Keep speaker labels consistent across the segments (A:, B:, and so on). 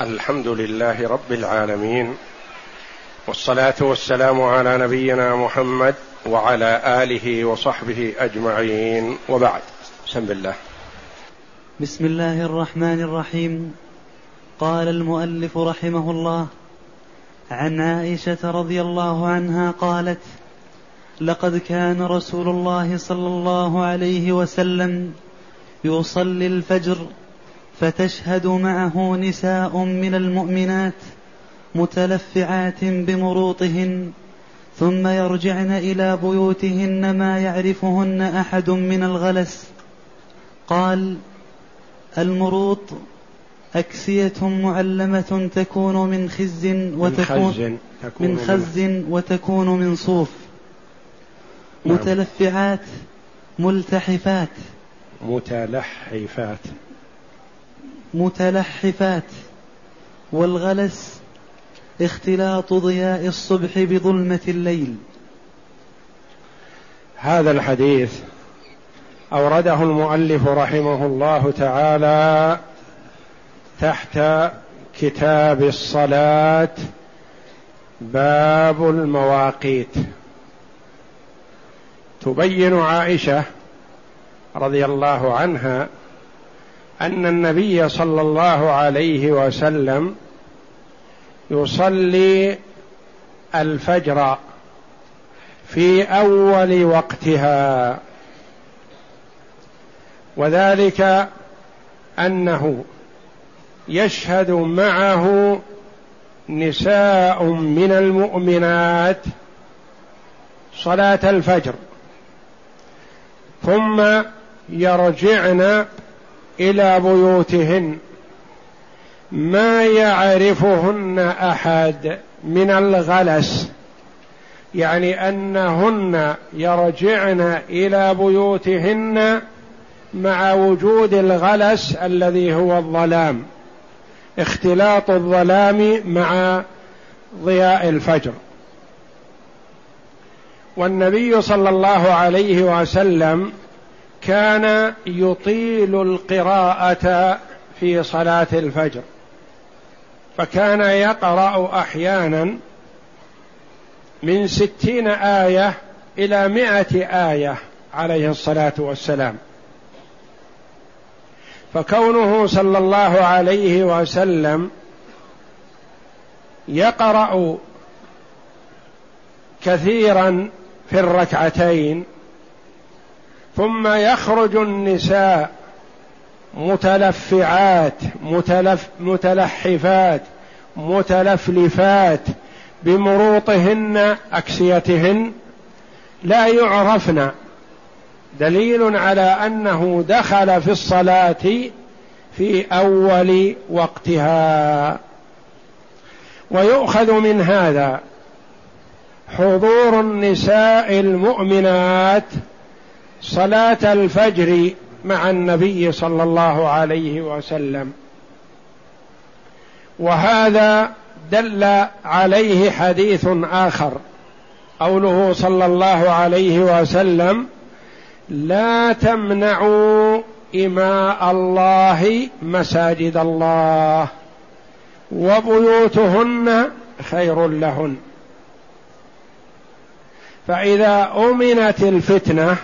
A: الحمد لله رب العالمين والصلاة والسلام على نبينا محمد وعلى آله وصحبه أجمعين. وبعد بسم الله.
B: بسم الله الرحمن الرحيم. قال المؤلف رحمه الله عن عائشة رضي الله عنها قالت لقد كان رسول الله صلى الله عليه وسلم يصلي الفجر فتشهد معه نساء من المؤمنات متلفعات بمروطهن ثم يرجعن إلى بيوتهن ما يعرفهن أحد من الغلس. قال المروط أكسية معلمة تكون من خز وتكون من خز وتكون من صوف. نعم. متلفعات ملتحفات.
A: متلحفات.
B: متلحفات والغلس اختلاط ضياء الصبح بظلمة الليل.
A: هذا الحديث أورده المؤلف رحمه الله تعالى تحت كتاب الصلاة باب المواقيت. تبين عائشة رضي الله عنها أن النبي صلى الله عليه وسلم يصلي الفجر في أول وقتها. وذلك أنه يشهد معه نساء من المؤمنات صلاة الفجر. ثم يرجعن إلى بيوتهن. ما يعرفهن أحد من الغلس. يعني أنهن يرجعن إلى بيوتهن مع وجود الغلس الذي هو الظلام. اختلاط الظلام مع ضياء الفجر. والنبي صلى الله عليه وسلم كان يطيل القراءة في صلاة الفجر. فكان يقرأ أحيانا من ستين آية إلى مائة آية عليه الصلاة والسلام. فكونه صلى الله عليه وسلم يقرأ كثيرا في الركعتين ثم يخرج النساء متلفعات متلف متلحفات متلفلفات بمروطهن أكسيتهن لا يعرفن. دليل على أنه دخل في الصلاة في أول وقتها. ويؤخذ من هذا حضور النساء المؤمنات صلاة الفجر مع النبي صلى الله عليه وسلم. وهذا دل عليه حديث آخر قوله صلى الله عليه وسلم لا تمنعوا إماء الله مساجد الله وبيوتهن خير لهن. فإذا أمنت الفتنة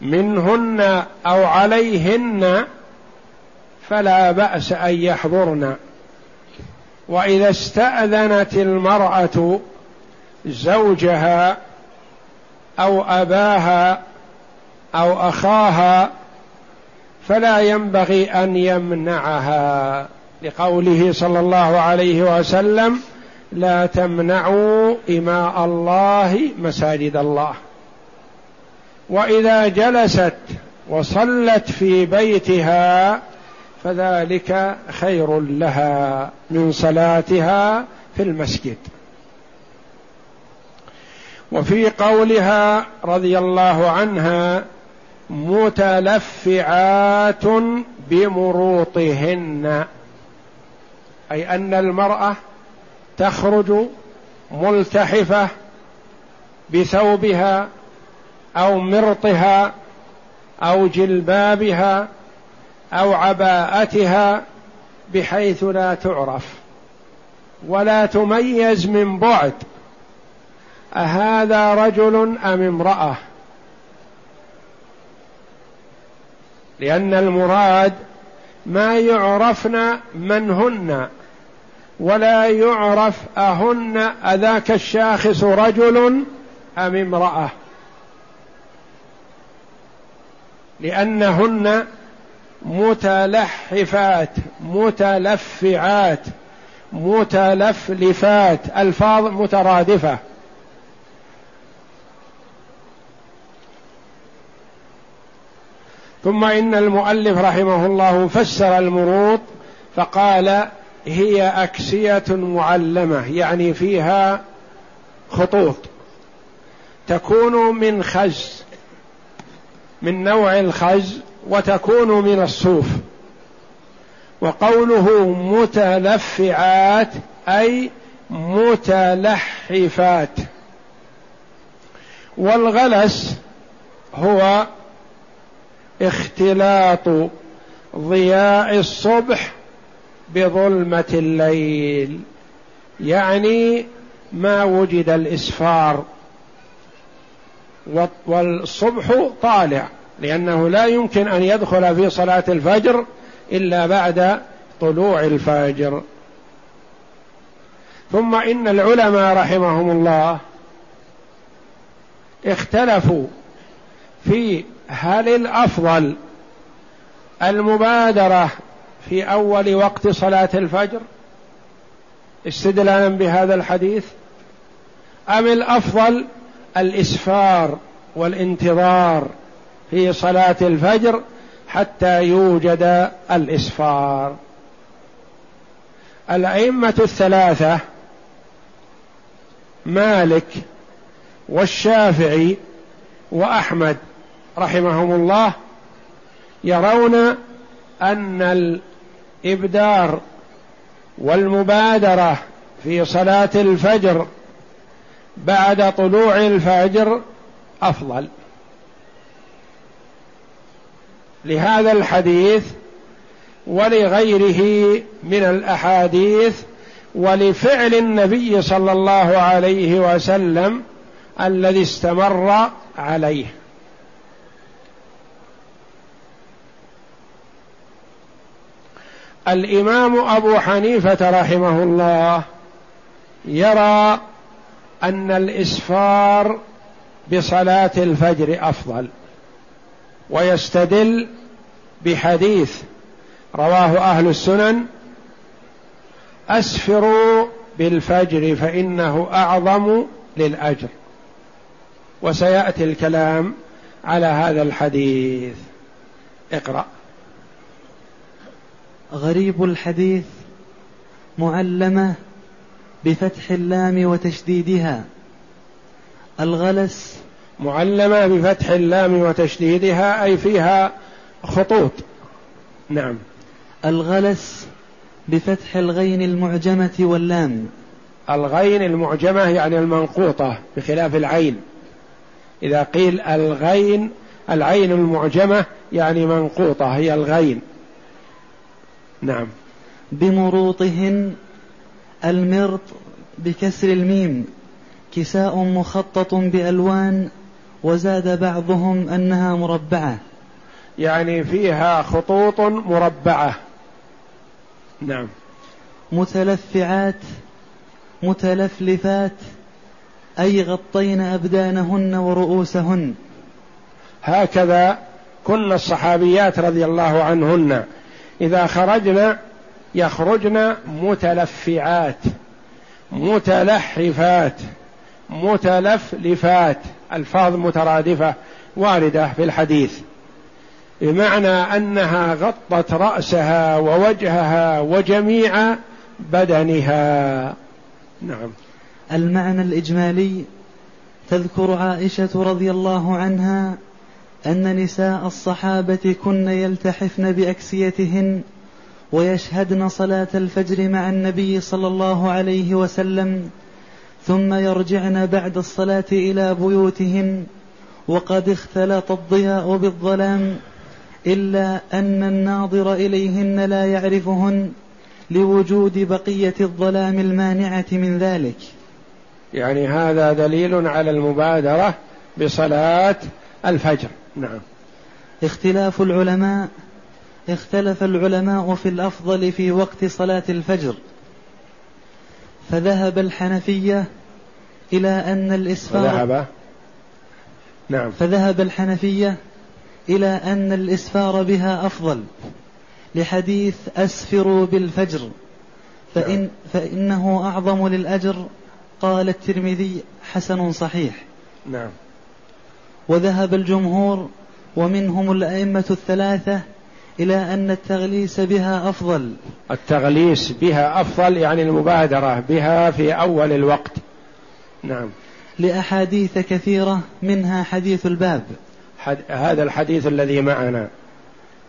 A: منهن أو عليهن فلا بأس أن يحضرن. وإذا استأذنت المرأة زوجها أو أباها أو أخاها فلا ينبغي أن يمنعها. لقوله صلى الله عليه وسلم لا تمنعوا إماء الله مساجد الله. وإذا جلست وصلت في بيتها فذلك خير لها من صلاتها في المسجد. وفي قولها رضي الله عنها متلفعات بمروطهن أي أن المرأة تخرج ملتحفة بثوبها أو مرطها أو جلبابها أو عباءتها بحيث لا تعرف ولا تميز من بعد أهذا رجل أم امرأة؟ لأن المراد ما يعرفن من هن ولا يعرف أهن أذاك الشاخص رجل أم امرأة. لأنهن متلحفات متلفعات متلفلفات ألفاظ مترادفة. ثم إن المؤلف رحمه الله فسر المروط فقال هي أكسية معلمة يعني فيها خطوط. تكون من خز. من نوع الخز وتكون من الصوف. وقوله متلفعات أي متلحفات. والغلس هو اختلاط ضياء الصبح بظلمة الليل يعني ما وجد الإسفار. والصبح طالع لأنه لا يمكن أن يدخل في صلاة الفجر إلا بعد طلوع الفجر. ثم إن العلماء رحمهم الله اختلفوا في هل الأفضل المبادرة في أول وقت صلاة الفجر استدلالا بهذا الحديث أم الأفضل الإسفار والانتظار في صلاة الفجر حتى يوجد الإسفار. الأئمة الثلاثة مالك والشافعي وأحمد رحمهم الله يرون أن الإبدار والمبادرة في صلاة الفجر بعد طلوع الفجر أفضل. لهذا الحديث ولغيره من الأحاديث ولفعل النبي صلى الله عليه وسلم الذي استمر عليه. الإمام أبو حنيفة رحمه الله يرى أن الإسفار بصلاة الفجر أفضل ويستدل بحديث رواه أهل السنن أسفروا بالفجر فإنه أعظم للأجر. وسيأتي الكلام على هذا الحديث. اقرأ.
B: غريب الحديث معلمة بفتح اللام وتشديدها. الغلس
A: معلمة بفتح اللام وتشديدها أي فيها خطوط. نعم.
B: الغلس بفتح الغين المعجمة واللام.
A: الغين المعجمة يعني المنقوطة بخلاف العين. إذا قيل الغين العين المعجمة يعني منقوطة هي الغين. نعم.
B: بمروطهن المرط بكسر الميم كساء مخطط بألوان وزاد بعضهم أنها مربعة.
A: يعني فيها خطوط مربعة. نعم.
B: متلفعات متلفلفات أي غطين أبدانهن ورؤوسهن.
A: هكذا كن الصحابيات رضي الله عنهن. إذا خرجن يخرجن متلفعات متلحفات متلفلفات ألفاظ مترادفة واردة في الحديث. بمعنى أنها غطت رأسها ووجهها وجميع بدنها. نعم.
B: المعنى الإجمالي تذكر عائشة رضي الله عنها أن نساء الصحابة كن يلتحفن بأكسيتهن ويشهدن صلاة الفجر مع النبي صلى الله عليه وسلم ثم يرجعن بعد الصلاة إلى بيوتهن وقد اختلط الضياء بالظلام إلا أن الناظر إليهن لا يعرفهن لوجود بقية الظلام المانعة من ذلك.
A: يعني هذا دليل على المبادرة بصلاة الفجر. نعم.
B: اختلاف العلماء اختلف العلماء في الأفضل في وقت صلاة الفجر فذهب الحنفية إلى أن الإسفار
A: ذهب
B: نعم. فذهب الحنفية إلى أن الإسفار بها أفضل لحديث أسفروا بالفجر فإن نعم. فإنه أعظم للأجر قال الترمذي حسن صحيح.
A: نعم.
B: وذهب الجمهور ومنهم الأئمة الثلاثة إلى أن التغليس بها أفضل.
A: التغليس بها أفضل يعني المبادرة بها في أول الوقت. نعم.
B: لأحاديث كثيرة منها حديث الباب.
A: حد هذا الحديث الذي معنا.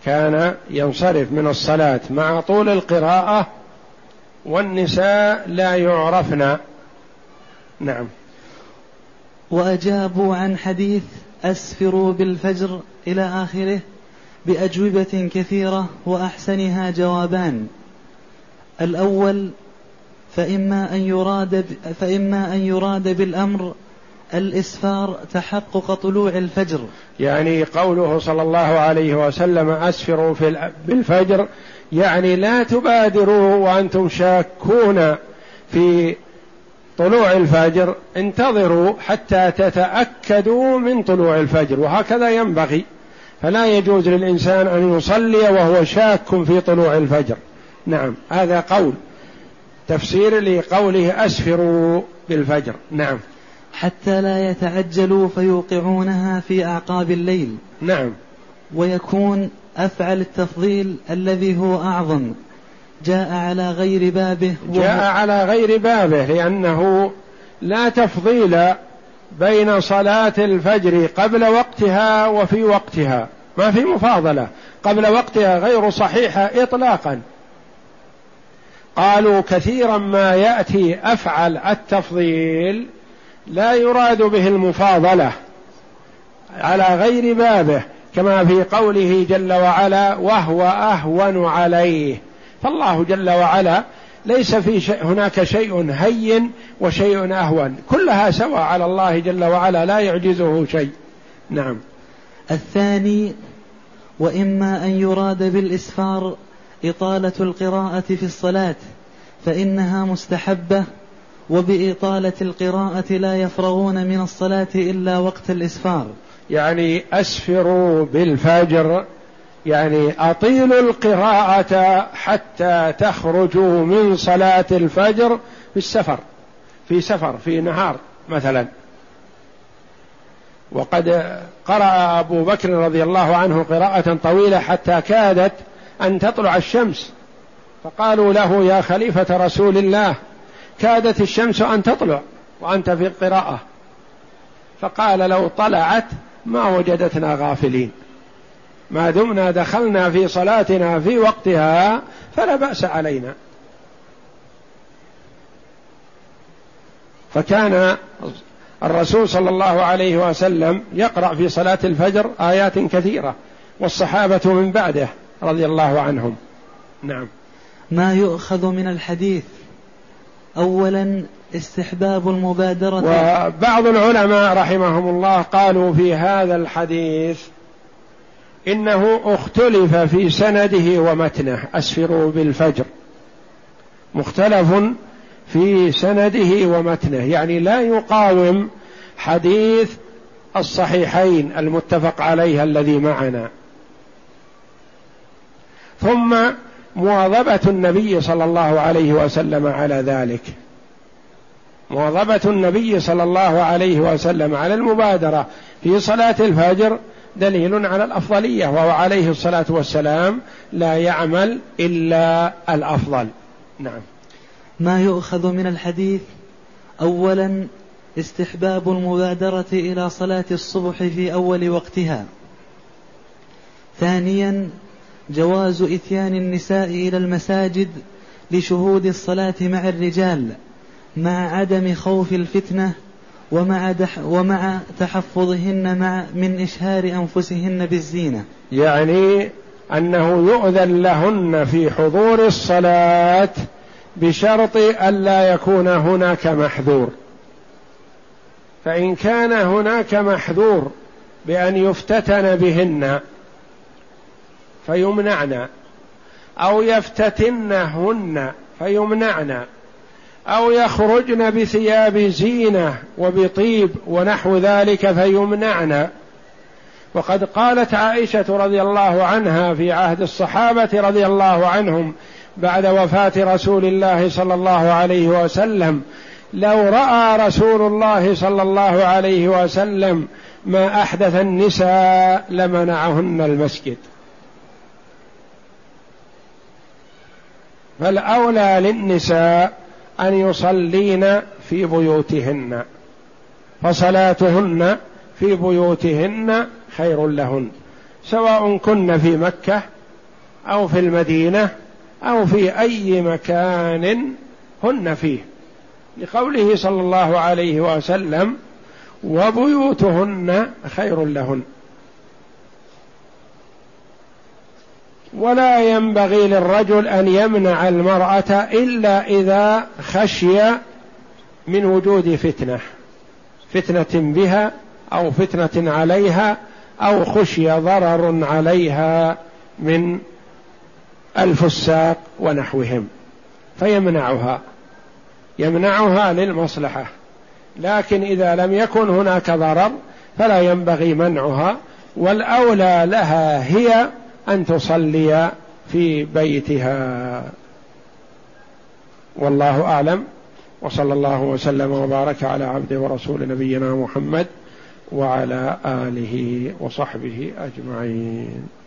A: كان ينصرف من الصلاة مع طول القراءة والنساء لا يعرفن. نعم.
B: وأجابوا عن حديث أسفروا بالفجر إلى آخره. بأجوبة كثيرة وأحسنها جوابان. الأول فإما أن يراد فإما أن يراد بالأمر الإسفار تحقق طلوع الفجر.
A: يعني قوله صلى الله عليه وسلم أسفروا في بالفجر يعني لا تبادروا وأنتم شاكون في طلوع الفجر. انتظروا حتى تتأكدوا من طلوع الفجر وهكذا ينبغي. فلا يجوز للإنسان أن يصلي وهو شاك في طلوع الفجر. نعم. هذا قول. تفسير لقوله أسفروا بالفجر. نعم.
B: حتى لا يتعجلوا فيوقعونها في أعقاب الليل.
A: نعم.
B: ويكون أفعل التفضيل الذي هو أعظم. جاء على غير بابه.
A: جاء على غير بابه لأنه لا تفضيل بين صلاة الفجر قبل وقتها وفي وقتها. ما في مفاضلة. قبل وقتها غير صحيحة إطلاقا. قالوا كثيرا ما يأتي أفعل التفضيل لا يراد به المفاضلة على غير بابه كما في قوله جل وعلا وهو أهون عليه. فالله جل وعلا ليس في شيء هناك شيء هين وشيء أهون. كلها سواء على الله جل وعلا لا يعجزه شيء. نعم.
B: الثاني وإما أن يراد بالإسفار إطالة القراءة في الصلاة فإنها مستحبة وبإطالة القراءة لا يفرغون من الصلاة إلا وقت الإسفار.
A: يعني أسفروا بالفجر يعني أطيلوا القراءة حتى تخرجوا من صلاة الفجر في السفر في سفر في نهار مثلا. وقد قرأ أبو بكر رضي الله عنه قراءة طويلة حتى كادت أن تطلع الشمس. فقالوا له يا خليفة رسول الله كادت الشمس أن تطلع وأنت في القراءة. فقال لو طلعت ما وجدتنا غافلين. ما دمنا دخلنا في صلاتنا في وقتها فلا بأس علينا. فكان الرسول صلى الله عليه وسلم يقرأ في صلاة الفجر آيات كثيرة والصحابة من بعده رضي الله عنهم. نعم.
B: ما يؤخذ من الحديث اولا استحباب المبادرة؟
A: وبعض العلماء رحمهم الله قالوا في هذا الحديث إنه اختلف في سنده ومتنه. أسفروا بالفجر. مختلف في سنده ومتنه. يعني لا يقاوم حديث الصحيحين المتفق عليه الذي معنا. ثم مواظبة النبي صلى الله عليه وسلم على ذلك. مواظبة النبي صلى الله عليه وسلم على المبادرة في صلاة الفجر دليل على الأفضلية وهو عليه الصلاة والسلام لا يعمل إلا الأفضل. نعم.
B: ما يؤخذ من الحديث؟ اولا استحباب المبادرة إلى صلاة الصبح في أول وقتها. ثانيا جواز إتيان النساء إلى المساجد لشهود الصلاة مع الرجال مع عدم خوف الفتنة ومع, دح ومع تحفظهن مع من إشهار أنفسهن بالزينة.
A: يعني أنه يؤذن لهن في حضور الصلاة بشرط الا يكون هناك محذور. فإن كان هناك محذور بأن يفتتن بهن فيمنعن أو يفتتنهن فيمنعن. أو يخرجن بثياب زينة وبطيب ونحو ذلك فيمنعن. وقد قالت عائشة رضي الله عنها في عهد الصحابة رضي الله عنهم بعد وفاة رسول الله صلى الله عليه وسلم لو رأى رسول الله صلى الله عليه وسلم ما أحدث النساء لمنعهن المسجد. فالأولى للنساء أن يصلين في بيوتهن فصلاتهن في بيوتهن خير لهن سواء كن في مكة أو في المدينة أو في أي مكان هن فيه. لقوله صلى الله عليه وسلم وبيوتهن خير لهن. ولا ينبغي للرجل أن يمنع المرأة إلا إذا خشي من وجود فتنة فتنة بها أو فتنة عليها أو خشي ضرر عليها من الفساق ونحوهم فيمنعها يمنعها للمصلحة. لكن إذا لم يكن هناك ضرر فلا ينبغي منعها والأولى لها هي أن تصلي في بيتها. والله أعلم. وصلى الله وسلم وبارك على عبده ورسول نبينا محمد وعلى آله وصحبه أجمعين.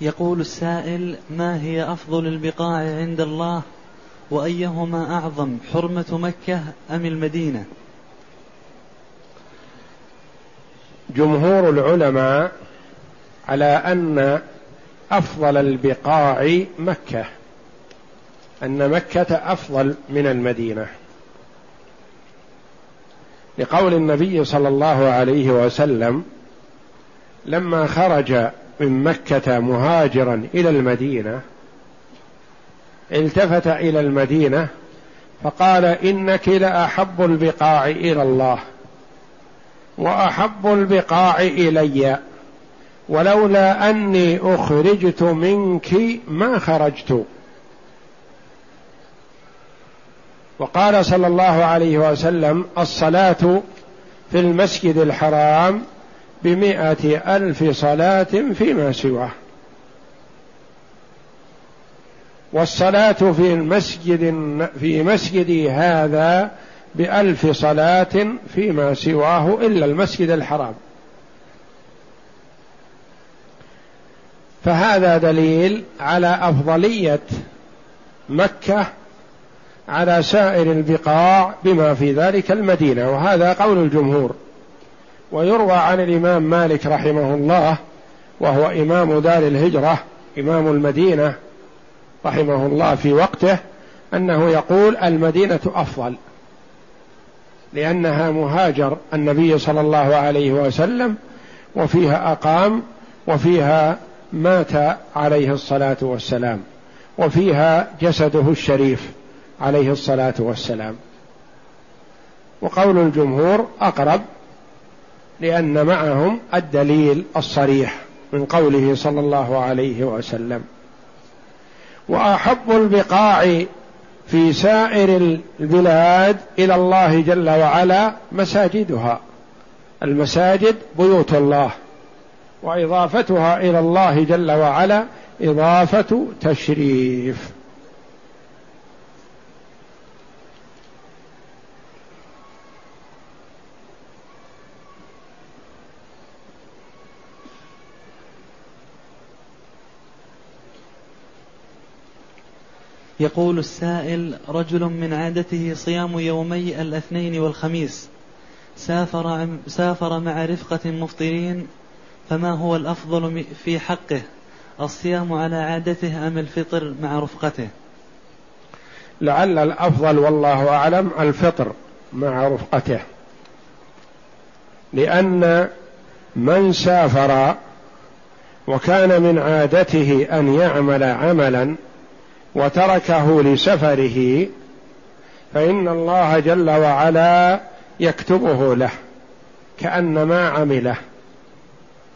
B: يقول السائل ما هي أفضل البقاع عند الله؟ وأيهما أعظم حرمة مكة أم المدينة؟
A: جمهور العلماء على أن أفضل البقاع مكة أن مكة أفضل من المدينة. لقول النبي صلى الله عليه وسلم لما خرج من مكة مهاجرا إلى المدينة التفت إلى المدينة فقال إنك لأحب البقاع إلى الله وأحب البقاع إلي ولولا أني أخرجت منك ما خرجت. وقال صلى الله عليه وسلم الصلاة في المسجد الحرام بمائة ألف صلاة فيما سواه. والصلاة في المسجد في مسجدي هذا بألف صلاة فيما سواه إلا المسجد الحرام. فهذا دليل على أفضلية مكة على سائر البقاع بما في ذلك المدينة وهذا قول الجمهور. ويروى عن الإمام مالك رحمه الله وهو إمام دار الهجرة إمام المدينة رحمه الله في وقته أنه يقول المدينة أفضل لأنها مهاجر النبي صلى الله عليه وسلم وفيها أقام وفيها مات عليه الصلاة والسلام وفيها جسده الشريف عليه الصلاة والسلام. وقول الجمهور أقرب لأن معهم الدليل الصريح من قوله صلى الله عليه وسلم. وأحب البقاع في سائر البلاد إلى الله جل وعلا مساجدها. المساجد بيوت الله وإضافتها إلى الله جل وعلا إضافة تشريف.
B: يقول السائل رجل من عادته صيام يومي الاثنين والخميس. سافر سافر مع رفقة مفطرين فما هو الأفضل في حقه؟ الصيام على عادته أم الفطر مع رفقته؟
A: لعل الأفضل والله أعلم الفطر مع رفقته. لأن من سافر وكان من عادته أن يعمل عملا وتركه لسفره فإن الله جل وعلا يكتبه له كأن ما عمله.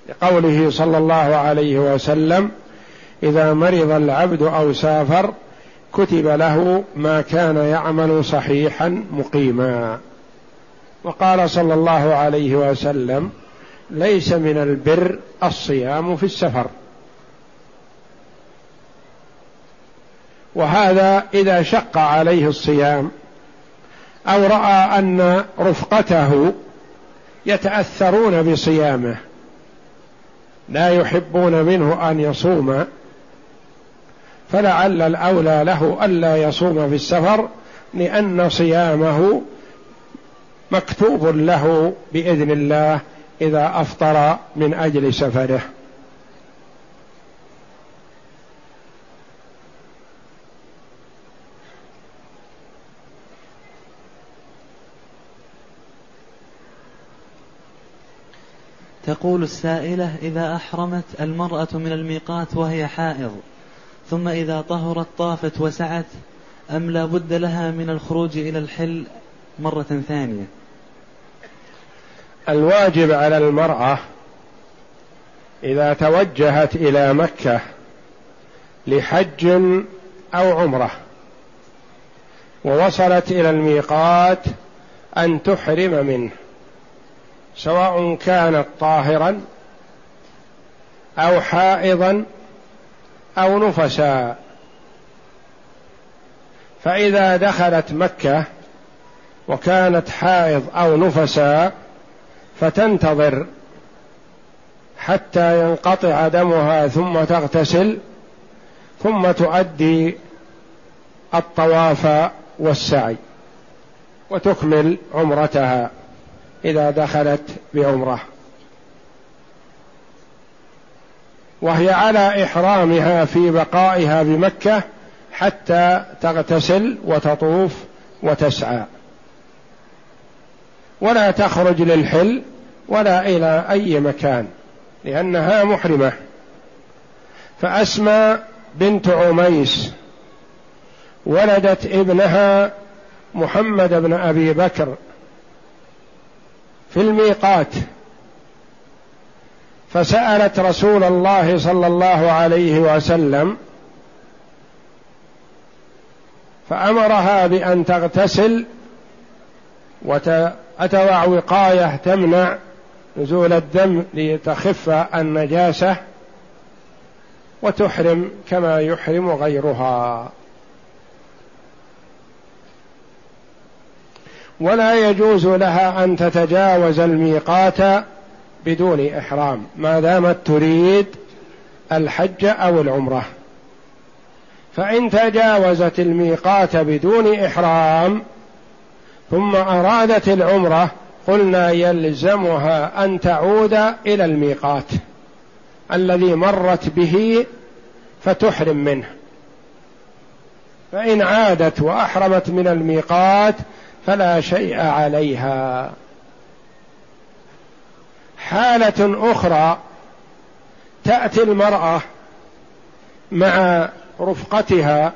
A: لقوله صلى الله عليه وسلم إذا مرض العبد أو سافر كتب له ما كان يعمل صحيحا مقيما. وقال صلى الله عليه وسلم ليس من البر الصيام في السفر. وهذا إذا شق عليه الصيام أو رأى أن رفقته يتأثرون بصيامه لا يحبون منه أن يصوم فلعل الأولى له ألا يصوم في السفر لأن صيامه مكتوب له بإذن الله إذا أفطر من أجل سفره.
B: تقول السائلة إذا أحرمت المرأة من الميقات وهي حائض ثم إذا طهرت طافت وسعت أم لا بد لها من الخروج إلى الحل مرة ثانية؟
A: الواجب على المرأة إذا توجهت إلى مكة لحج أو عمرة ووصلت إلى الميقات أن تحرم منه. سواء كانت طاهرا أو حائضا أو نفسا. فإذا دخلت مكة وكانت حائض أو نفسا فتنتظر حتى ينقطع دمها ثم تغتسل ثم تؤدي الطواف والسعي وتكمل عمرتها. إذا دخلت بعمرة. وهي على إحرامها في بقائها بمكة حتى تغتسل وتطوف وتسعى. ولا تخرج للحل ولا إلى أي مكان لأنها محرمة. فأسمى بنت عميس ولدت ابنها محمد بن أبي بكر في الميقات. فسألت رسول الله صلى الله عليه وسلم فأمرها بأن تغتسل وتتبع وقاية تمنع نزول الدم لتخف النجاسة وتحرم كما يحرم غيرها. ولا يجوز لها أن تتجاوز الميقات بدون إحرام. ما دامت تريد الحج أو العمرة. فإن تجاوزت الميقات بدون إحرام ثم أرادت العمرة قلنا يلزمها أن تعود إلى الميقات. الذي مرت به فتحرم منه. فإن عادت وأحرمت من الميقات فلا شيء عليها. حالة أخرى تأتي المرأة مع رفقتها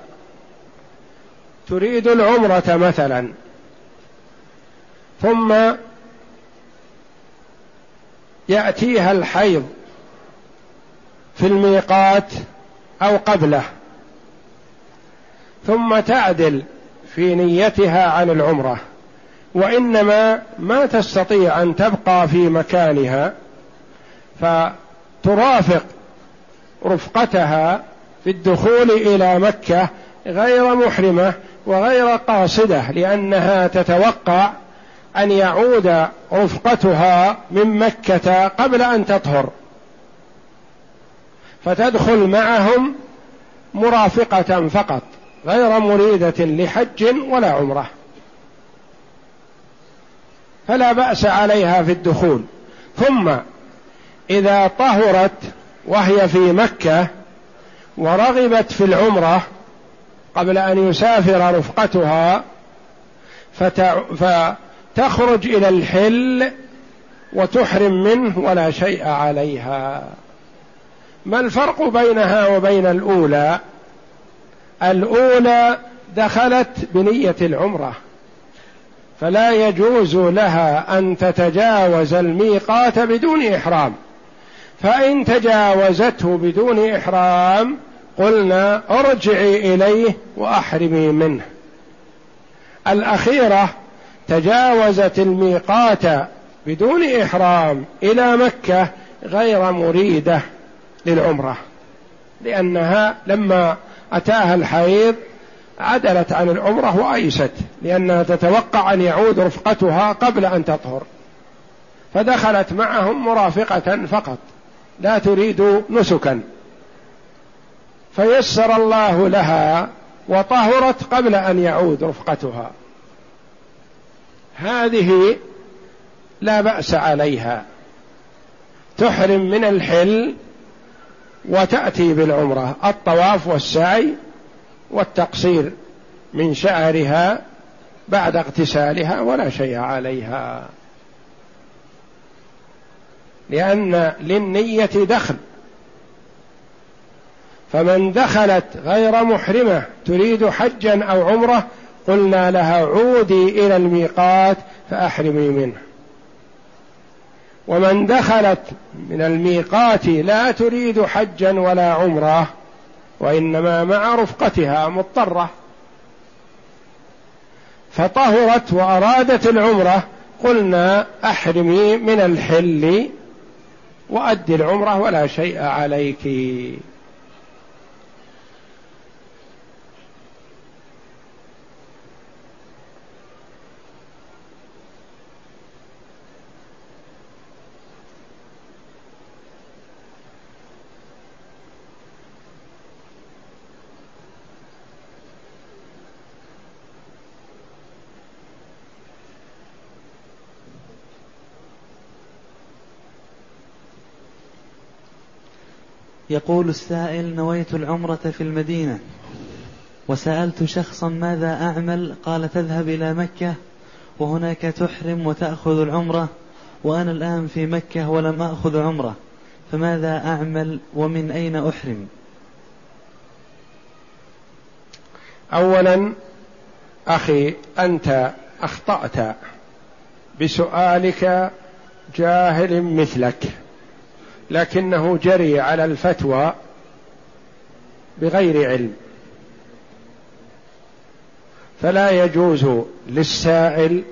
A: تريد العمرة مثلا. ثم يأتيها الحيض في الميقات أو قبله. ثم تعدل. في نيتها عن العمرة وإنما ما تستطيع أن تبقى في مكانها فترافق رفقتها في الدخول إلى مكة غير محرمة وغير قاصدة لأنها تتوقع أن يعود رفقتها من مكة قبل أن تطهر. فتدخل معهم مرافقة فقط. غير مريدة لحج ولا عمرة. فلا بأس عليها في الدخول. ثم إذا طهرت وهي في مكة ورغبت في العمرة قبل أن يسافر رفقتها فتخرج إلى الحل وتحرم منه ولا شيء عليها. ما الفرق بينها وبين الأولى؟ الأولى دخلت بنية العمرة فلا يجوز لها أن تتجاوز الميقات بدون إحرام. فإن تجاوزته بدون إحرام قلنا ارجعي إليه وأحرمي منه. الأخيرة تجاوزت الميقات بدون إحرام إلى مكة غير مريدة للعمرة لأنها لما أتاها الحيض عدلت عن العمرة وأيست لأنها تتوقع أن يعود رفقتها قبل أن تطهر. فدخلت معهم مرافقة فقط لا تريد نسكا. فيسر الله لها وطهرت قبل أن يعود رفقتها. هذه لا بأس عليها. تحرم من الحل وتأتي بالعمرة الطواف والسعي والتقصير من شعرها بعد اغتسالها ولا شيء عليها. لأن للنية دخل. فمن دخلت غير محرمة تريد حجا أو عمرة قلنا لها عودي إلى الميقات فأحرمي منه. ومن دخلت من الميقات لا تريد حجا ولا عمرة وإنما مع رفقتها مضطرة. فطهرت وأرادت العمرة قلنا أحرمي من الحل وأدي العمرة ولا شيء عليك.
B: يقول السائل نويت العمرة في المدينة وسألت شخصا ماذا أعمل؟ قال تذهب إلى مكة وهناك تحرم وتأخذ العمرة وأنا الآن في مكة ولم أخذ عمرة فماذا أعمل؟ ومن أين أحرم؟
A: أولا أخي أنت أخطأت بسؤالك جاهل مثلك. لكنه جري على الفتوى بغير علم. فلا يجوز للسائل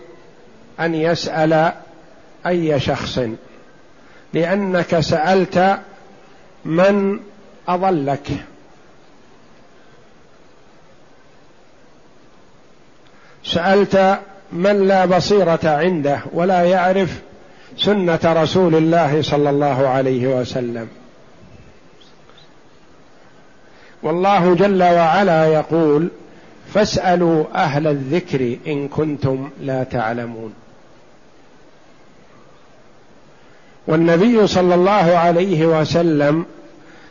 A: أن يسأل أي شخص لأنك سألت من أضلك. سألت من لا بصيرة عنده ولا يعرف سنة رسول الله صلى الله عليه وسلم. والله جل وعلا يقول فاسألوا أهل الذكر إن كنتم لا تعلمون. والنبي صلى الله عليه وسلم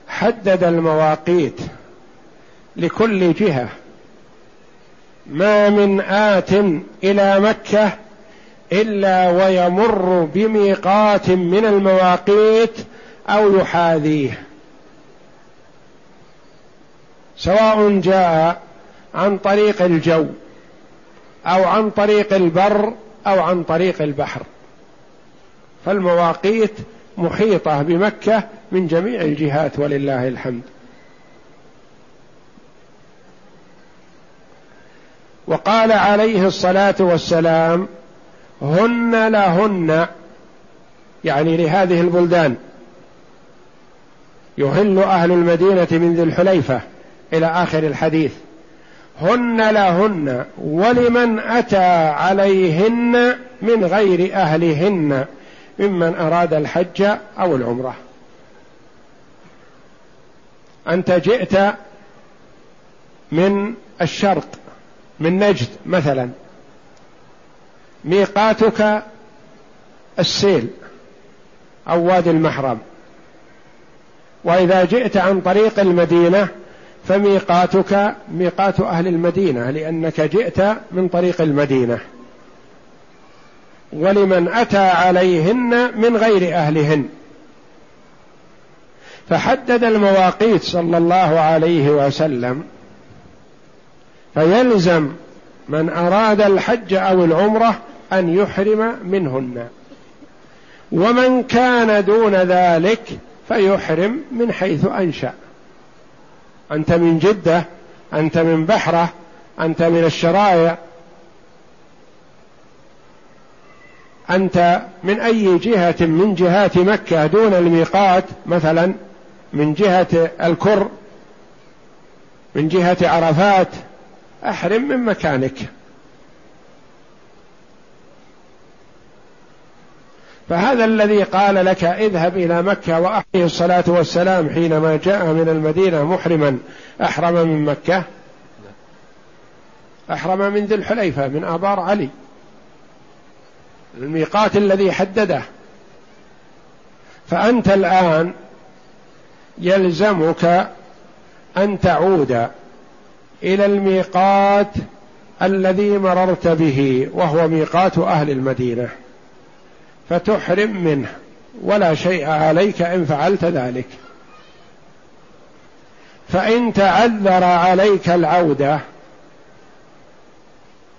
A: حدد المواقيت لكل جهة ما من آت إلى مكة إلا ويمر بميقات من المواقيت أو يحاذيه. سواء جاء عن طريق الجو أو عن طريق البر أو عن طريق البحر. فالمواقيت محيطة بمكة من جميع الجهات ولله الحمد. وقال عليه الصلاة والسلام هن لهن يعني لهذه البلدان. يهل أهل المدينة من ذي الحليفة إلى آخر الحديث. هن لهن ولمن أتى عليهن من غير أهلهن ممن أراد الحج أو العمرة. أنت جئت من الشرق من نجد مثلا. ميقاتك السيل أو وادي المحرم. وإذا جئت عن طريق المدينة فميقاتك ميقات أهل المدينة لأنك جئت من طريق المدينة. ولمن أتى عليهن من غير أهلهن. فحدد المواقيت صلى الله عليه وسلم. فيلزم من أراد الحج أو العمرة أن يحرم منهن. ومن كان دون ذلك فيحرم من حيث أنشأ. أنت من جدة أنت من بحرة أنت من الشرايع أنت من أي جهة؟ من جهات مكة دون الميقات مثلا من جهة الكر من جهة عرفات. أحرم من مكانك. فهذا الذي قال لك اذهب إلى مكة واحيه الصلاة والسلام حينما جاء من المدينة محرما أحرم من مكة؟ أحرم من ذي الحليفة من آبار علي. الميقات الذي حدده. فأنت الآن يلزمك أن تعود إلى الميقات الذي مررت به وهو ميقات أهل المدينة. فتحرم منه. ولا شيء عليك إن فعلت ذلك. فإن تعذر عليك العودة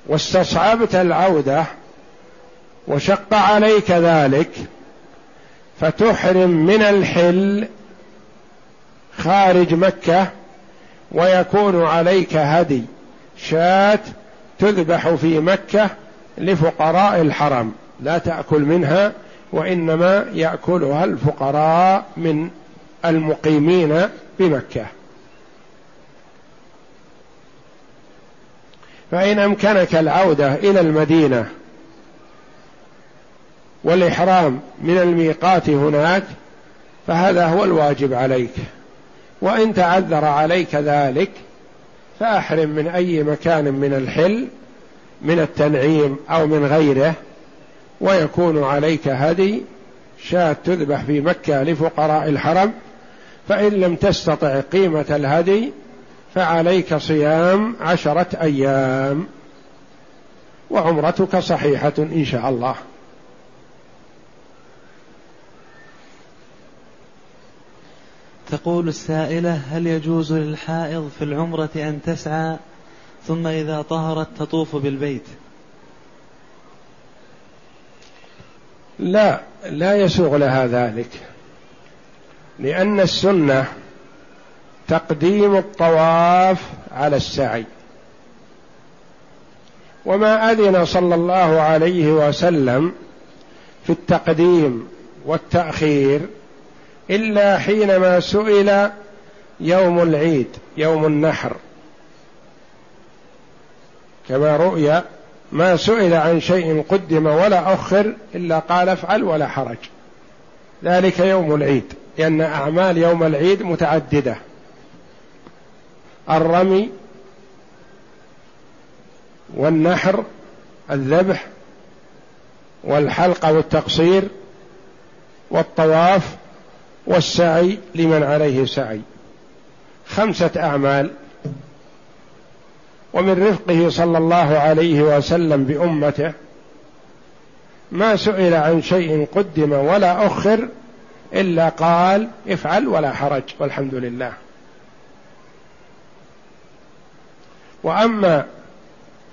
A: واستصعبت العودة وشق عليك ذلك فتحرم من الحل خارج مكة ويكون عليك هدي شاة تذبح في مكة لفقراء الحرم. لا تأكل منها وإنما يأكلها الفقراء من المقيمين بمكة. فإن أمكنك العودة إلى المدينة والإحرام من الميقات هناك فهذا هو الواجب عليك. وإن تعذر عليك ذلك فأحرم من أي مكان من الحل من التنعيم أو من غيره. ويكون عليك هدي شاة تذبح في مكة لفقراء الحرم فإن لم تستطع قيمة الهدي فعليك صيام عشرة أيام. وعمرتك صحيحة إن شاء الله.
B: تقول السائلة هل يجوز للحائض في العمرة أن تسعى ثم إذا طهرت تطوف بالبيت؟
A: لا لا يسوغ لها ذلك لأن السنة تقديم الطواف على السعي. وما أذن صلى الله عليه وسلم في التقديم والتأخير إلا حينما سئل يوم العيد يوم النحر. كما رؤي ما سئل عن شيء قدم ولا أخر إلا قال افعل ولا حرج. ذلك يوم العيد لأن أعمال يوم العيد متعددة. الرمي والنحر الذبح والحلق والتقصير والطواف والسعي لمن عليه سعي. خمسة أعمال ومن رفقه صلى الله عليه وسلم بأمته ما سئل عن شيء قدم ولا أخر إلا قال افعل ولا حرج والحمد لله. وأما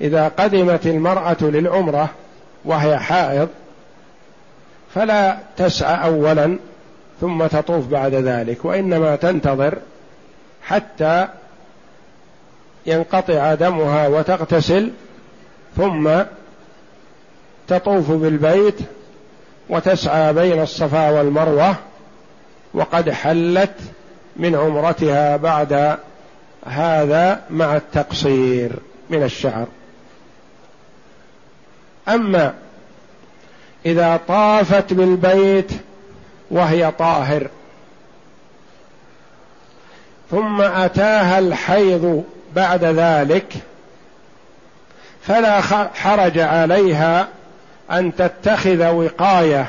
A: إذا قدمت المرأة للعمرة وهي حائض فلا تسعى أولا ثم تطوف بعد ذلك وإنما تنتظر حتى ينقطع دمها وتغتسل ثم تطوف بالبيت وتسعى بين الصفا والمروة وقد حلت من عمرتها بعد هذا مع التقصير من الشعر. أما إذا طافت بالبيت وهي طاهر ثم أتاها الحيض بعد ذلك فلا حرج عليها أن تتخذ وقاية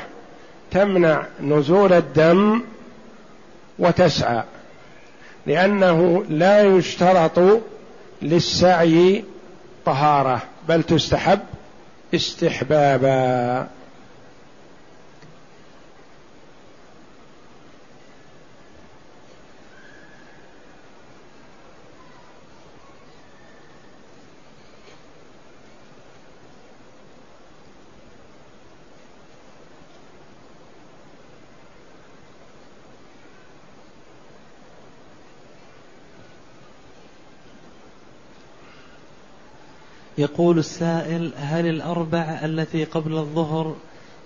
A: تمنع نزول الدم وتسعى لأنه لا يشترط للسعي طهارة بل تستحب استحبابا.
B: يقول السائل هل الأربع التي قبل الظهر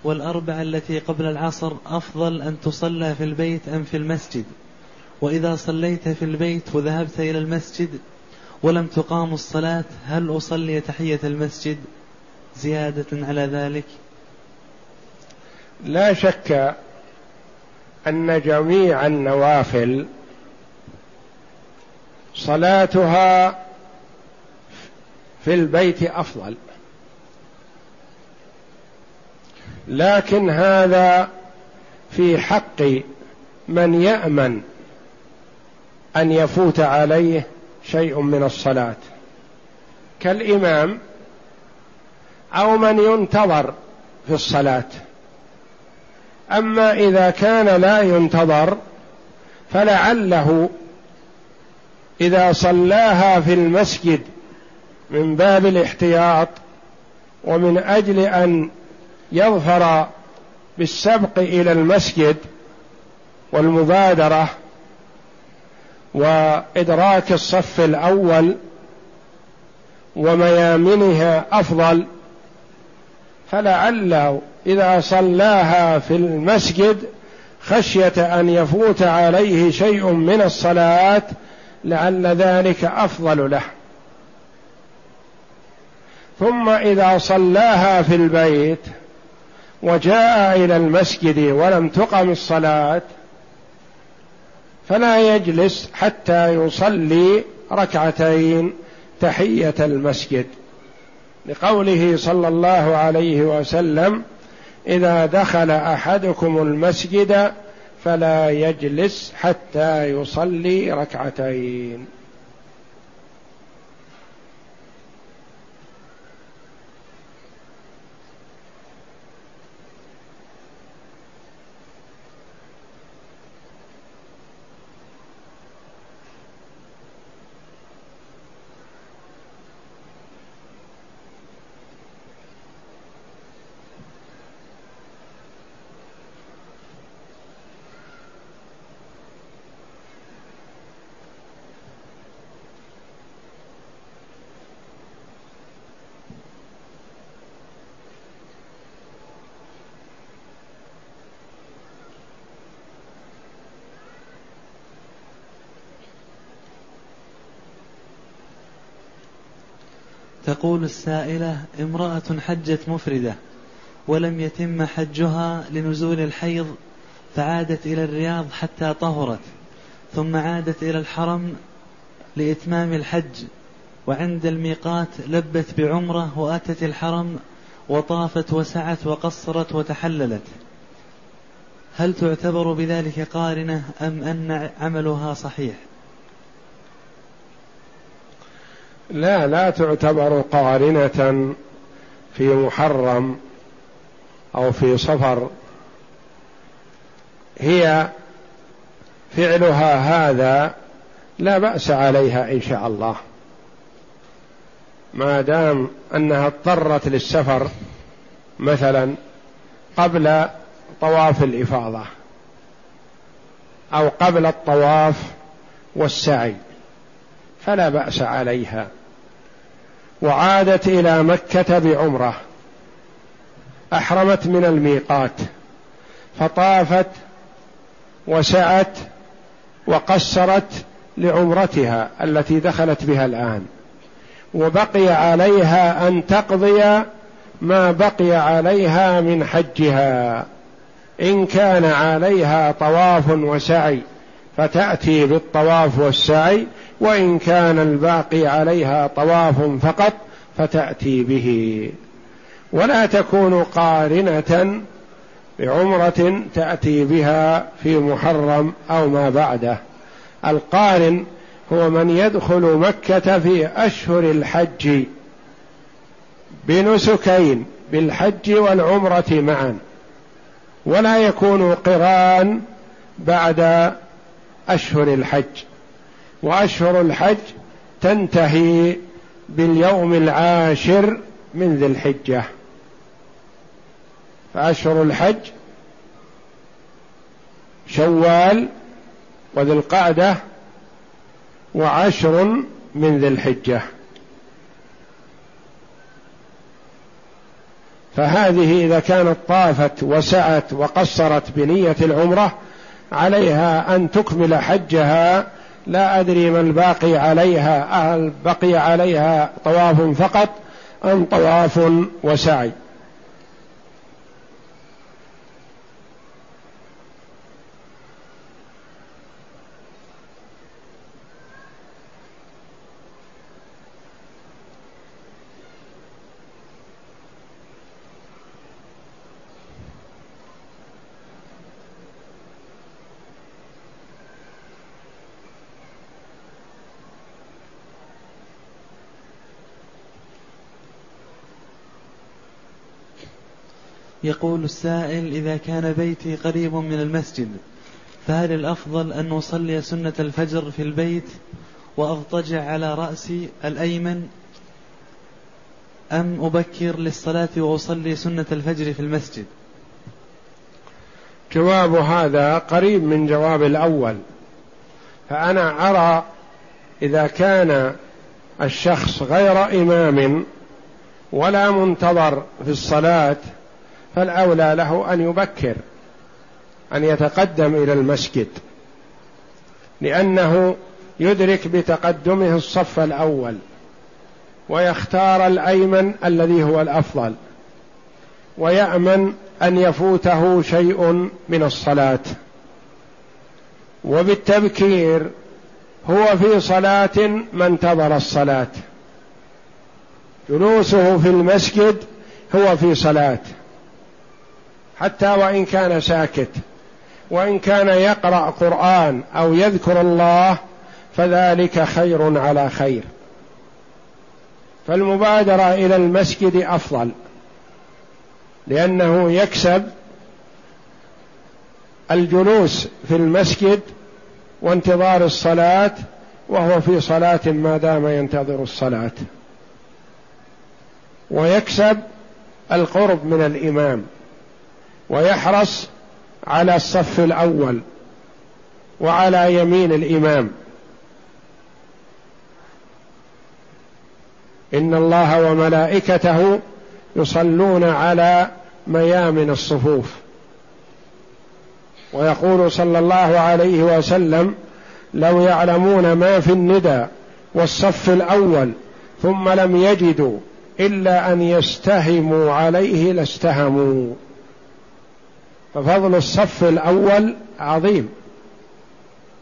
B: والأربع التي قبل العصر أفضل أن تصلى في البيت أم في المسجد؟ وإذا صليت في البيت وذهبت إلى المسجد ولم تقام الصلاة هل أصلي تحية المسجد؟ زيادة على ذلك.
A: لا شك أن جميع النوافل صلاتها في البيت أفضل. لكن هذا في حق من يأمن أن يفوت عليه شيء من الصلاة. كالإمام أو من ينتظر في الصلاة. أما إذا كان لا ينتظر فلعله إذا صلاها في المسجد من باب الاحتياط ومن أجل أن يظفر بالسبق إلى المسجد والمبادرة وإدراك الصف الأول وميامنها أفضل فلعله إذا صلاها في المسجد خشية أن يفوت عليه شيء من الصلاة لعل ذلك أفضل له. ثم إذا صلاها في البيت وجاء إلى المسجد ولم تقم الصلاة فلا يجلس حتى يصلي ركعتين تحية المسجد لقوله صلى الله عليه وسلم إذا دخل أحدكم المسجد فلا يجلس حتى يصلي ركعتين.
B: تقول السائلة امرأة حجت مفردة ولم يتم حجها لنزول الحيض فعادت إلى الرياض حتى طهرت ثم عادت إلى الحرم لإتمام الحج وعند الميقات لبت بعمرة وأتت الحرم وطافت وسعت وقصرت وتحللت. هل تعتبر بذلك قارنة أم أن عملها صحيح؟
A: لا لا تعتبر قارنة في محرم أو في صفر. هي فعلها هذا لا بأس عليها إن شاء الله. ما دام أنها اضطرت للسفر مثلا قبل طواف الإفاضة أو قبل الطواف والسعي. فلا بأس عليها. وعادت إلى مكة بعمرة. أحرمت من الميقات. فطافت وسعت وقصرت لعمرتها التي دخلت بها الآن. وبقي عليها أن تقضي ما بقي عليها من حجها. إن كان عليها طواف وسعي فتأتي بالطواف والسعي وإن كان الباقي عليها طواف فقط فتأتي به. ولا تكون قارنة بعمرة تأتي بها في محرم أو ما بعده. القارن هو من يدخل مكة في أشهر الحج بنسكين بالحج والعمرة معا. ولا يكون قران بعد أشهر الحج. وأشهر الحج تنتهي باليوم العاشر من ذي الحجة. فأشهر الحج شوال وذي القعدة وعشر من ذي الحجة. فهذه إذا كانت طافت وسعت وقصرت بنية العمرة عليها أن تكمل حجها لا أدري ما الباقي عليها. هل بقي عليها طواف فقط أم طواف وسعي؟
B: يقول السائل إذا كان بيتي قريب من المسجد فهل الأفضل أن أصلي سنة الفجر في البيت وأضطجع على رأسي الأيمن أم أبكر للصلاة وأصلي سنة الفجر في المسجد؟
A: جواب هذا قريب من جواب الأول. فأنا أرى إذا كان الشخص غير إمام ولا منتظر في الصلاة فالأولى له أن يبكر أن يتقدم إلى المسجد لأنه يدرك بتقدمه الصف الأول ويختار الأيمن الذي هو الأفضل ويأمن أن يفوته شيء من الصلاة. وبالتبكير هو في صلاة ما انتظر الصلاة. جلوسه في المسجد هو في صلاة. حتى وإن كان ساكت وإن كان يقرأ قرآن أو يذكر الله فذلك خير على خير. فالمبادرة إلى المسجد أفضل لأنه يكسب الجلوس في المسجد وانتظار الصلاة وهو في صلاة ما دام ينتظر الصلاة. ويكسب القرب من الإمام. ويحرص على الصف الأول وعلى يمين الإمام. إن الله وملائكته يصلون على ميامن الصفوف. ويقول صلى الله عليه وسلم لو يعلمون ما في الندى والصف الأول ثم لم يجدوا إلا أن يستهموا عليه لاستهموا. ففضل الصف الأول عظيم.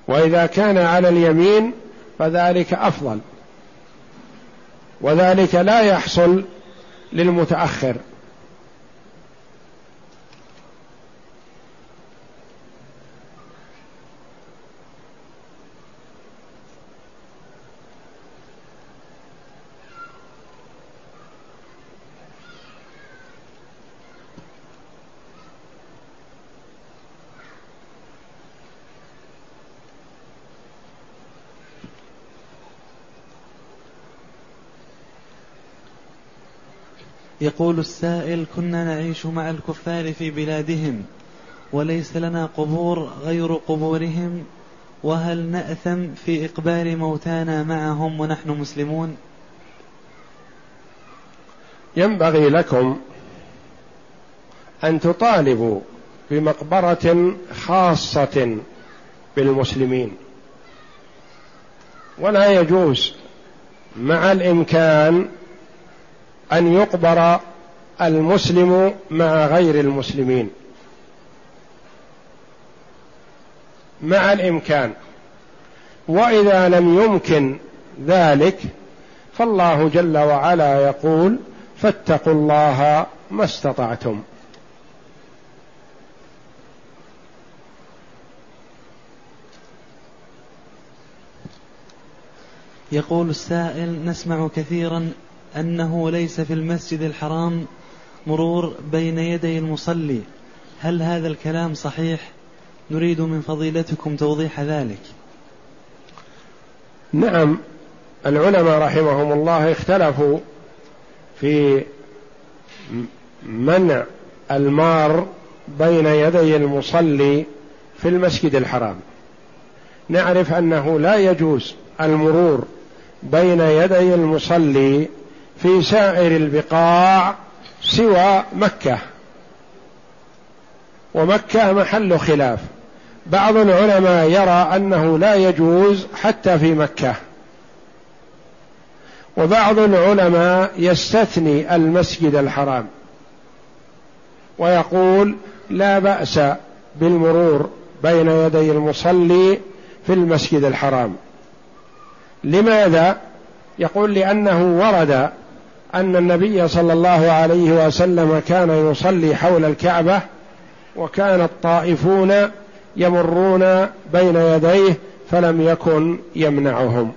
A: وإذا كان على اليمين فذلك أفضل. وذلك لا يحصل للمتأخر.
B: يقول السائل كنا نعيش مع الكفار في بلادهم وليس لنا قبور غير قبورهم وهل نأثم في إقبال موتانا معهم ونحن مسلمون؟
A: ينبغي لكم أن تطالبوا بمقبرة خاصة بالمسلمين ولا يجوز مع الإمكان أن يقبر المسلم مع غير المسلمين. مع الإمكان. وإذا لم يمكن ذلك فالله جل وعلا يقول فاتقوا الله ما استطعتم.
B: يقول السائل نسمع كثيرا أنه ليس في المسجد الحرام مرور بين يدي المصلي. هل هذا الكلام صحيح؟ نريد من فضيلتكم توضيح ذلك.
A: نعم العلماء رحمهم الله اختلفوا في منع المار بين يدي المصلي في المسجد الحرام. نعرف أنه لا يجوز المرور بين يدي المصلي في سائر البقاع سوى مكة. ومكة محل خلاف. بعض العلماء يرى أنه لا يجوز حتى في مكة. وبعض العلماء يستثني المسجد الحرام. ويقول لا بأس بالمرور بين يدي المصلي في المسجد الحرام. لماذا؟ يقول لأنه ورد أن النبي صلى الله عليه وسلم كان يصلي حول الكعبة وكان الطائفون يمرون بين يديه فلم يكن يمنعهم.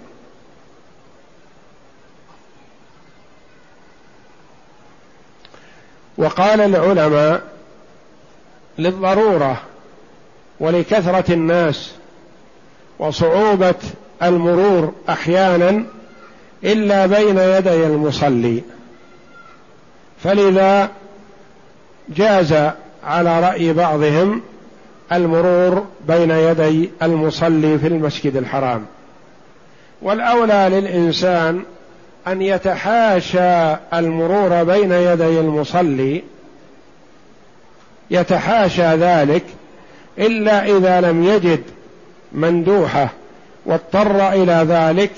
A: وقال العلماء للضرورة ولكثرة الناس وصعوبة المرور أحيانا إلا بين يدي المصلي. فلذا جاز على رأي بعضهم المرور بين يدي المصلي في المسجد الحرام. والأولى للإنسان أن يتحاشى المرور بين يدي المصلي. يتحاشى ذلك إلا إذا لم يجد مندوحة واضطر إلى ذلك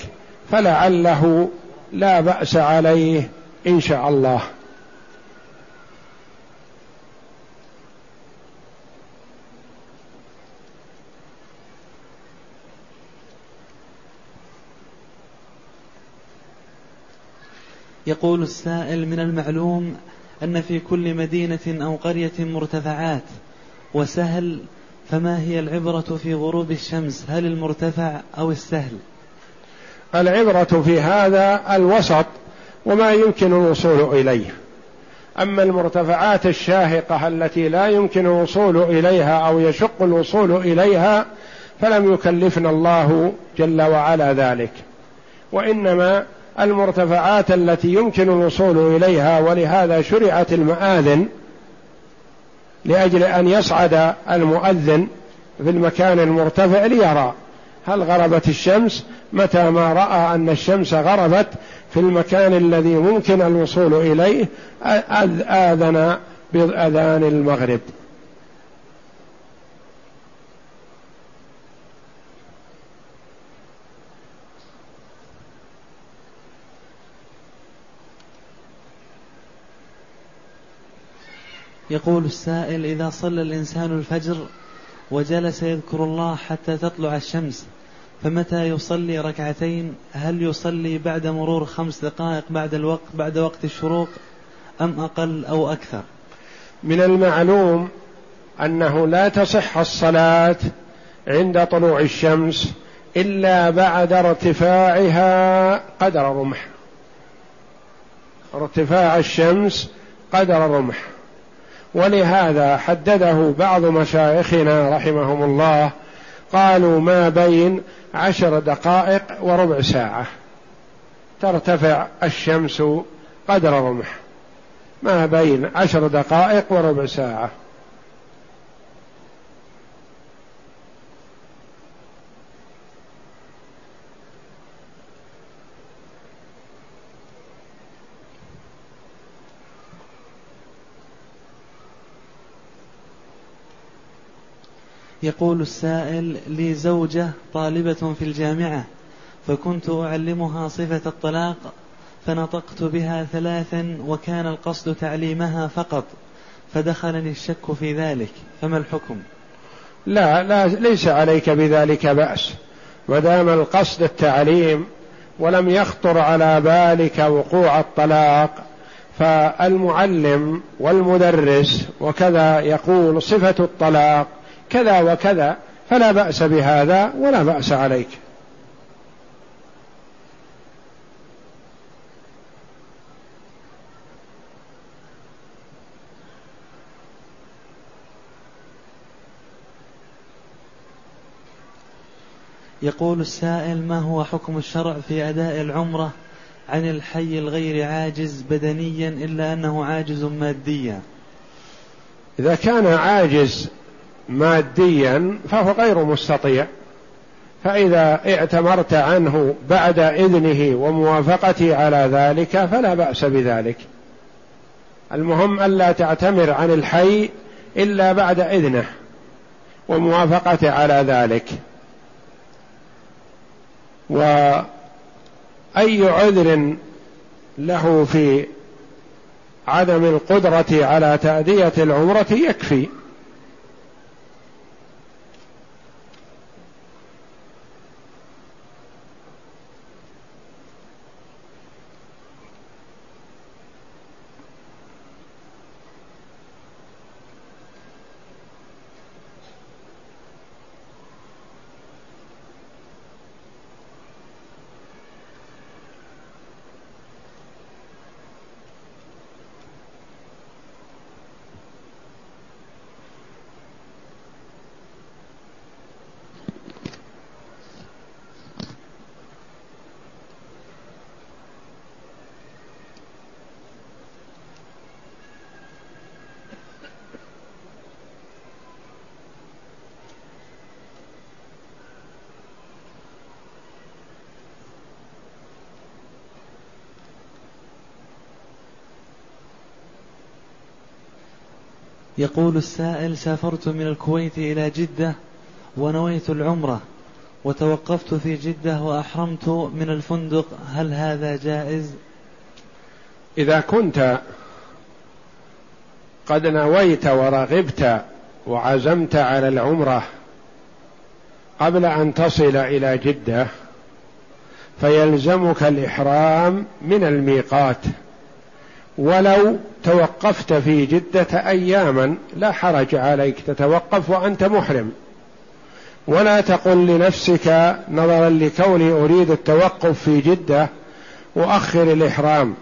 A: فلعله لا بأس عليه إن شاء الله.
B: يقول السائل من المعلوم أن في كل مدينة أو قرية مرتفعات وسهل فما هي العبرة في غروب الشمس؟ هل المرتفع أو السهل؟
A: العبرة في هذا الوسط وما يمكن الوصول إليه. أما المرتفعات الشاهقة التي لا يمكن الوصول إليها أو يشق الوصول إليها فلم يكلفنا الله جل وعلا ذلك. وإنما المرتفعات التي يمكن الوصول إليها ولهذا شرعت المآذن لأجل أن يصعد المؤذن في المكان المرتفع ليرى. هل غربت الشمس؟ متى ما رأى أن الشمس غربت في المكان الذي ممكن الوصول إليه آذن بأذان المغرب.
B: يقول السائل إذا صلى الإنسان الفجر وجلس يذكر الله حتى تطلع الشمس فمتى يصلي ركعتين؟ هل يصلي بعد مرور خمس دقائق بعد الوقت بعد وقت الشروق أم أقل أو أكثر؟
A: من المعلوم أنه لا تصح الصلاة عند طلوع الشمس إلا بعد ارتفاعها قدر رمح. ارتفاع الشمس قدر رمح. ولهذا حدده بعض مشايخنا رحمهم الله قالوا ما بين عشر دقائق وربع ساعة. ترتفع الشمس قدر رمح. ما بين عشر دقائق وربع ساعة.
B: يقول السائل لي زوجة طالبة في الجامعة فكنت أعلمها صفة الطلاق فنطقت بها ثلاثا وكان القصد تعليمها فقط فدخلني الشك في ذلك فما الحكم؟
A: لا لا ليس عليك بذلك بأس ما دام القصد التعليم ولم يخطر على بالك وقوع الطلاق فالمعلم والمدرس وكذا يقول صفة الطلاق كذا وكذا فلا بأس بهذا ولا بأس عليك.
B: يقول السائل ما هو حكم الشرع في أداء العمرة عن الحي الغير عاجز بدنيا إلا أنه عاجز ماديا؟
A: إذا كان عاجز ماديا فهو غير مستطيع. فإذا اعتمرت عنه بعد إذنه وموافقته على ذلك فلا بأس بذلك. المهم ألا تعتمر عن الحي إلا بعد إذنه وموافقته على ذلك. وأي عذر له في عدم القدرة على تأدية العمرة يكفي.
B: يقول السائل سافرت من الكويت إلى جدة ونويت العمرة وتوقفت في جدة وأحرمت من الفندق هل هذا جائز؟
A: إذا كنت قد نويت ورغبت وعزمت على العمرة قبل أن تصل إلى جدة فيلزمك الإحرام من الميقات ولو توقفت في جدة أياما لا حرج عليك تتوقف وأنت محرم. ولا تقل لنفسك نظرا لكوني أريد التوقف في جدة وأخر الإحرام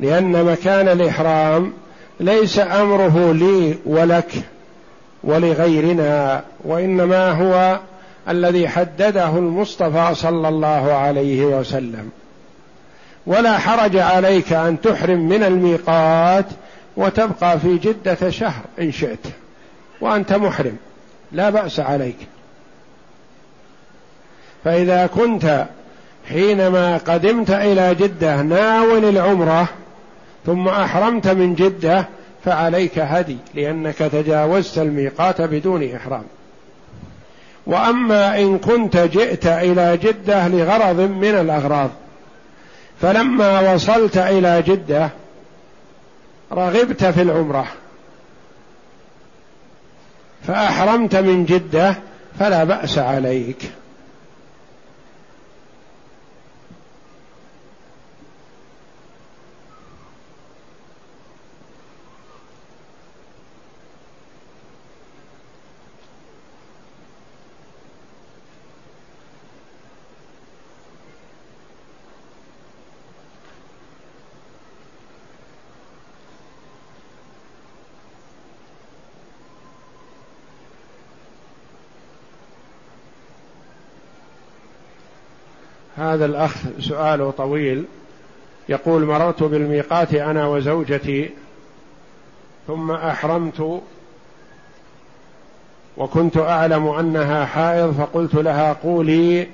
A: لأن مكان الإحرام ليس أمره لي ولك ولغيرنا وإنما هو الذي حدده المصطفى صلى الله عليه وسلم. ولا حرج عليك أن تحرم من الميقات وتبقى في جدة شهر إن شئت. وأنت محرم. لا بأس عليك. فإذا كنت حينما قدمت إلى جدة ناول العمرة ثم أحرمت من جدة فعليك هدي لأنك تجاوزت الميقات بدون إحرام. وأما إن كنت جئت إلى جدة لغرض من الأغراض فلما وصلت إلى جدة رغبت في العمرة. فأحرمت من جدة فلا بأس عليك. هذا الأخ سؤاله طويل. يقول مررت بالميقات أنا وزوجتي ثم أحرمت وكنت أعلم أنها حائض فقلت لها قولي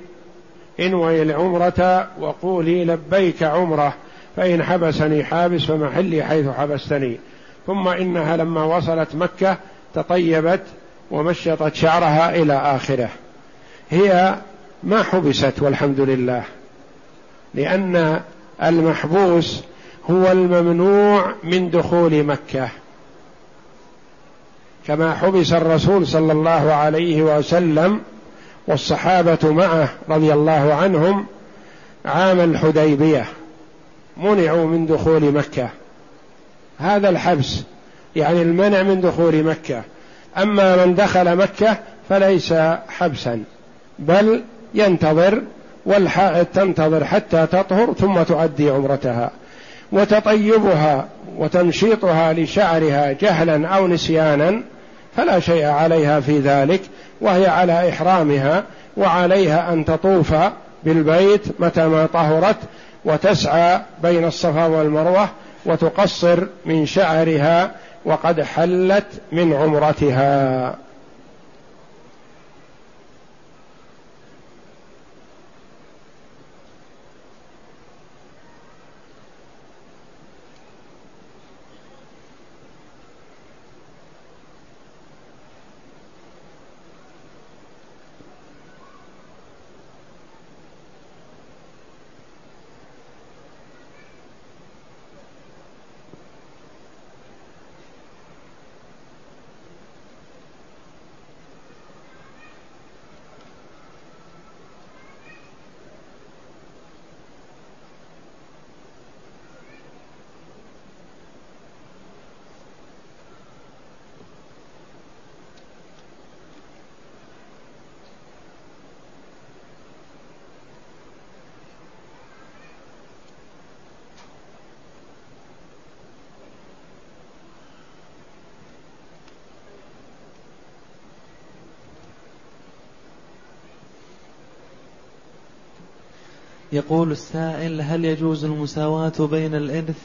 A: انوي العمرة وقولي لبيك عمرة فإن حبسني حابس فمحلي حيث حبستني. ثم إنها لما وصلت مكة تطيبت ومشطت شعرها إلى آخره. هي ما حبست والحمد لله لأن المحبوس هو الممنوع من دخول مكة. كما حبس الرسول صلى الله عليه وسلم والصحابة معه رضي الله عنهم عام الحديبية منعوا من دخول مكة. هذا الحبس يعني المنع من دخول مكة. أما من دخل مكة فليس حبسا بل ينتظر والحائض تنتظر حتى تطهر ثم تؤدي عمرتها. وتطيبها وتمشيطها لشعرها جهلا أو نسيانا فلا شيء عليها في ذلك وهي على إحرامها وعليها أن تطوف بالبيت متى ما طهرت وتسعى بين الصفا والمروة وتقصر من شعرها وقد حلت من عمرتها.
B: يقول السائل هل يجوز المساواة بين الإرث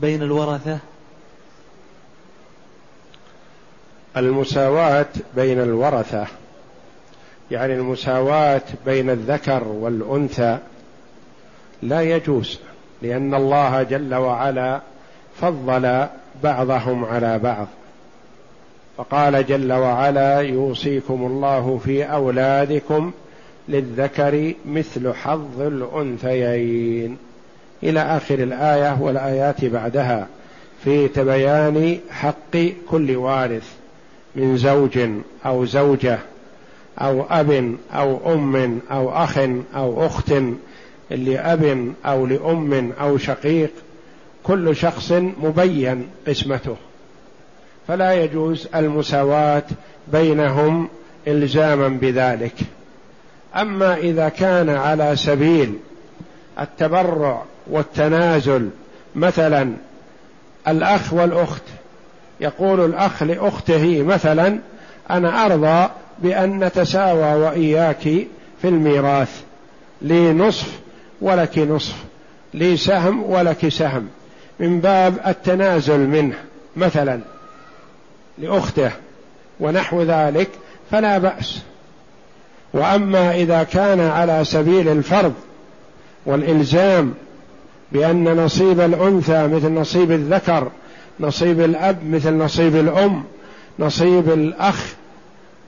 B: بين الورثة؟
A: المساواة بين الورثة يعني المساواة بين الذكر والأنثى لا يجوز لأن الله جل وعلا فضل بعضهم على بعض. فقال جل وعلا يوصيكم الله في أولادكم للذكر مثل حظ الأنثيين. إلى آخر الآية والآيات بعدها. في تبيان حق كل وارث من زوج أو زوجة أو أب أو أم أو أخ أو أخت لأب أو لأم أو شقيق. كل شخص مبين قسمته. فلا يجوز المساواة بينهم إلزاما بذلك. أما إذا كان على سبيل التبرع والتنازل مثلا الأخ والأخت يقول الأخ لأخته مثلا أنا أرضى بأن نتساوى وإياك في الميراث لي نصف ولك نصف لي سهم ولك سهم من باب التنازل منه مثلا لأخته ونحو ذلك فلا بأس. وأما إذا كان على سبيل الفرض والإلزام بأن نصيب الأنثى مثل نصيب الذكر نصيب الأب مثل نصيب الأم نصيب الأخ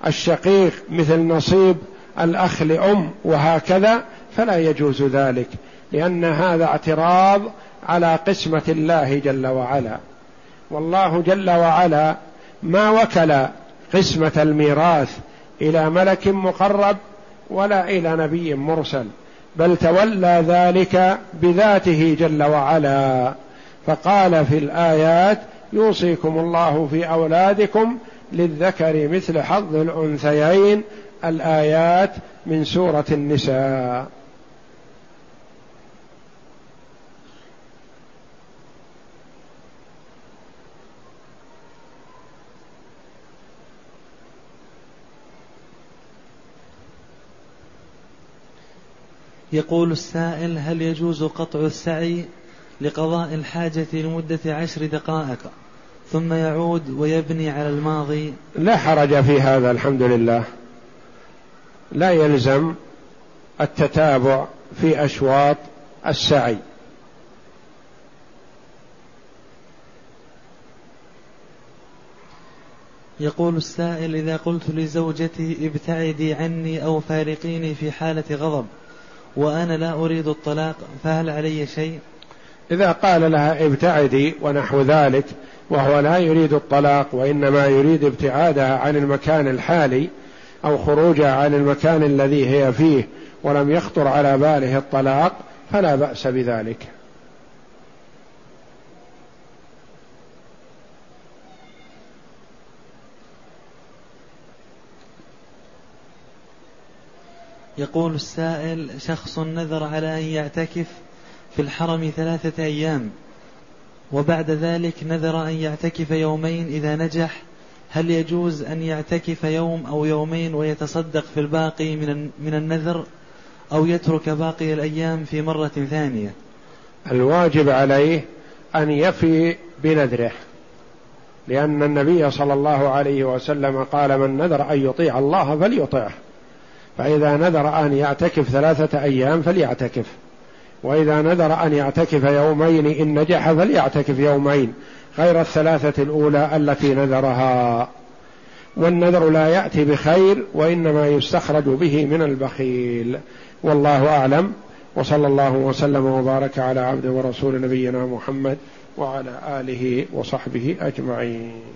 A: الشقيق مثل نصيب الأخ لأم وهكذا فلا يجوز ذلك لأن هذا اعتراض على قسمة الله جل وعلا. والله جل وعلا ما وكل قسمة الميراث إلى ملك مقرب ولا إلى نبي مرسل بل تولى ذلك بذاته جل وعلا. فقال في الآيات يوصيكم الله في أولادكم للذكر مثل حظ الأنثيين الآيات من سورة النساء.
B: يقول السائل هل يجوز قطع السعي لقضاء الحاجة لمدة عشر دقائق ثم يعود ويبني على الماضي؟
A: لا حرج في هذا الحمد لله. لا يلزم التتابع في أشواط السعي.
B: يقول السائل إذا قلت لزوجتي ابتعدي عني أو فارقيني في حالة غضب وأنا لا أريد الطلاق فهل علي شيء؟
A: إذا قال لها ابتعدي ونحو ذلك وهو لا يريد الطلاق وإنما يريد ابتعادها عن المكان الحالي أو خروجها عن المكان الذي هي فيه ولم يخطر على باله الطلاق فلا بأس بذلك.
B: يقول السائل شخص نذر على أن يعتكف في الحرم ثلاثة أيام وبعد ذلك نذر أن يعتكف يومين إذا نجح. هل يجوز أن يعتكف يوم أو يومين ويتصدق في الباقي من من النذر أو يترك باقي الأيام في مرة ثانية؟
A: الواجب عليه أن يفي بنذره لأن النبي صلى الله عليه وسلم قال من نذر أن يطيع الله فليطعه فإذا نذر أن يعتكف ثلاثة أيام فليعتكف. وإذا نذر أن يعتكف يومين إن نجح فليعتكف يومين غير الثلاثة الأولى التي نذرها. والنذر لا يأتي بخير وإنما يستخرج به من البخيل. والله أعلم. وصلى الله وسلم وبارك على عبد ورسول نبينا محمد وعلى آله وصحبه أجمعين.